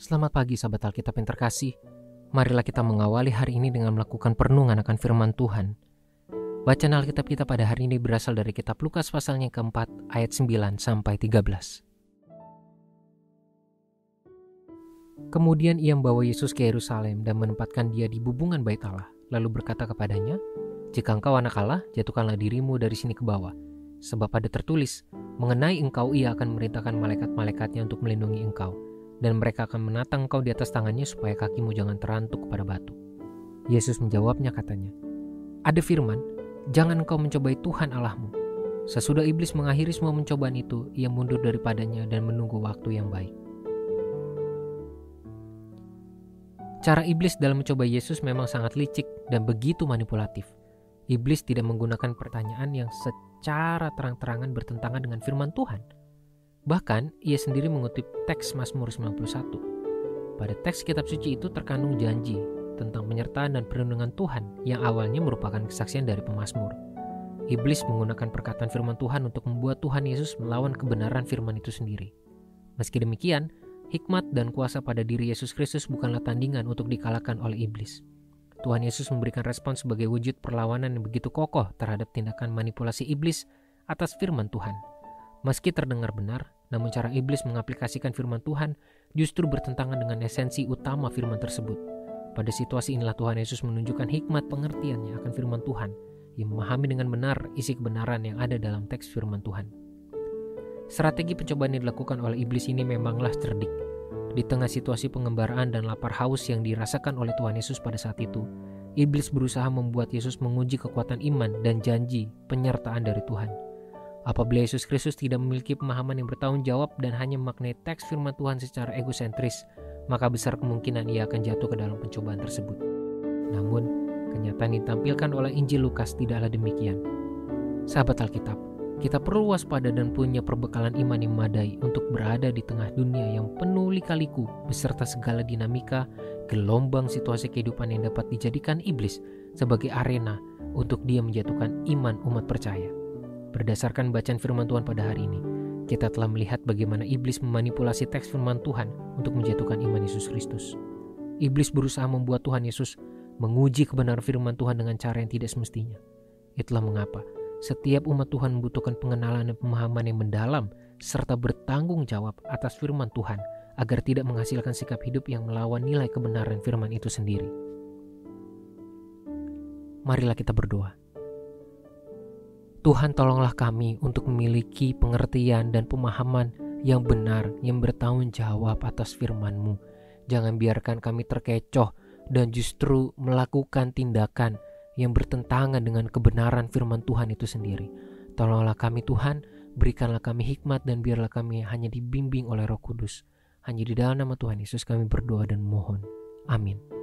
Selamat pagi sahabat Alkitab yang terkasih. Marilah kita mengawali hari ini dengan melakukan perenungan akan firman Tuhan. Bacaan Alkitab kita pada hari ini berasal dari kitab Lukas pasalnya keempat ayat 9 sampai 13. Kemudian ia membawa Yesus ke Yerusalem dan menempatkan dia di bubungan bait Allah, lalu berkata kepadanya, Jika engkau anak Allah, jatuhkanlah dirimu dari sini ke bawah. Sebab ada tertulis, mengenai engkau ia akan memerintahkan malaikat-malaikatnya untuk melindungi engkau, dan mereka akan menatang engkau di atas tangannya supaya kakimu jangan terantuk kepada batu. Yesus menjawabnya katanya, Ada firman, jangan engkau mencobai Tuhan Allahmu. Sesudah iblis mengakhiri semua pencobaan itu, ia mundur daripadanya dan menunggu waktu yang baik. Cara iblis dalam mencoba Yesus memang sangat licik dan begitu manipulatif. Iblis tidak menggunakan pertanyaan yang secara terang-terangan bertentangan dengan firman Tuhan. Bahkan, ia sendiri mengutip teks Mazmur 91. Pada teks kitab suci itu terkandung janji tentang penyertaan dan perlindungan Tuhan yang awalnya merupakan kesaksian dari pemazmur. Iblis menggunakan perkataan firman Tuhan untuk membuat Tuhan Yesus melawan kebenaran firman itu sendiri. Meski demikian, Hikmat dan kuasa pada diri Yesus Kristus bukanlah tandingan untuk dikalahkan oleh iblis. Tuhan Yesus memberikan respon sebagai wujud perlawanan yang begitu kokoh terhadap tindakan manipulasi iblis atas firman Tuhan. Meski terdengar benar, namun cara iblis mengaplikasikan firman Tuhan justru bertentangan dengan esensi utama firman tersebut. Pada situasi inilah Tuhan Yesus menunjukkan hikmat pengertiannya akan firman Tuhan yang memahami dengan benar isi kebenaran yang ada dalam teks firman Tuhan. Strategi pencobaan yang dilakukan oleh iblis ini memanglah cerdik. Di tengah situasi pengembaraan dan lapar haus yang dirasakan oleh Tuhan Yesus pada saat itu, iblis berusaha membuat Yesus menguji kekuatan iman dan janji penyertaan dari Tuhan. Apabila Yesus Kristus tidak memiliki pemahaman yang bertanggung jawab dan hanya memaknai teks firman Tuhan secara egosentris, maka besar kemungkinan ia akan jatuh ke dalam pencobaan tersebut. Namun, kenyataan yang ditampilkan oleh Injil Lukas tidaklah demikian. Sahabat Alkitab, kita perlu waspada dan punya perbekalan iman yang memadai untuk berada di tengah dunia yang penuh lika-liku beserta segala dinamika, gelombang situasi kehidupan yang dapat dijadikan iblis sebagai arena untuk dia menjatuhkan iman umat percaya. Berdasarkan bacaan firman Tuhan pada hari ini, kita telah melihat bagaimana iblis memanipulasi teks firman Tuhan untuk menjatuhkan iman Yesus Kristus. Iblis berusaha membuat Tuhan Yesus menguji kebenaran firman Tuhan dengan cara yang tidak semestinya. Itulah mengapa setiap umat Tuhan membutuhkan pengenalan dan pemahaman yang mendalam serta bertanggung jawab atas firman Tuhan agar tidak menghasilkan sikap hidup yang melawan nilai kebenaran firman itu sendiri. Marilah kita berdoa. Tuhan tolonglah kami untuk memiliki pengertian dan pemahaman yang benar yang bertanggung jawab atas firman-Mu. Jangan biarkan kami terkecoh dan justru melakukan tindakan yang bertentangan dengan kebenaran firman Tuhan itu sendiri. Tolonglah kami Tuhan, berikanlah kami hikmat dan biarlah kami hanya dibimbing oleh roh kudus. Hanya di dalam nama Tuhan Yesus kami berdoa dan mohon. Amin.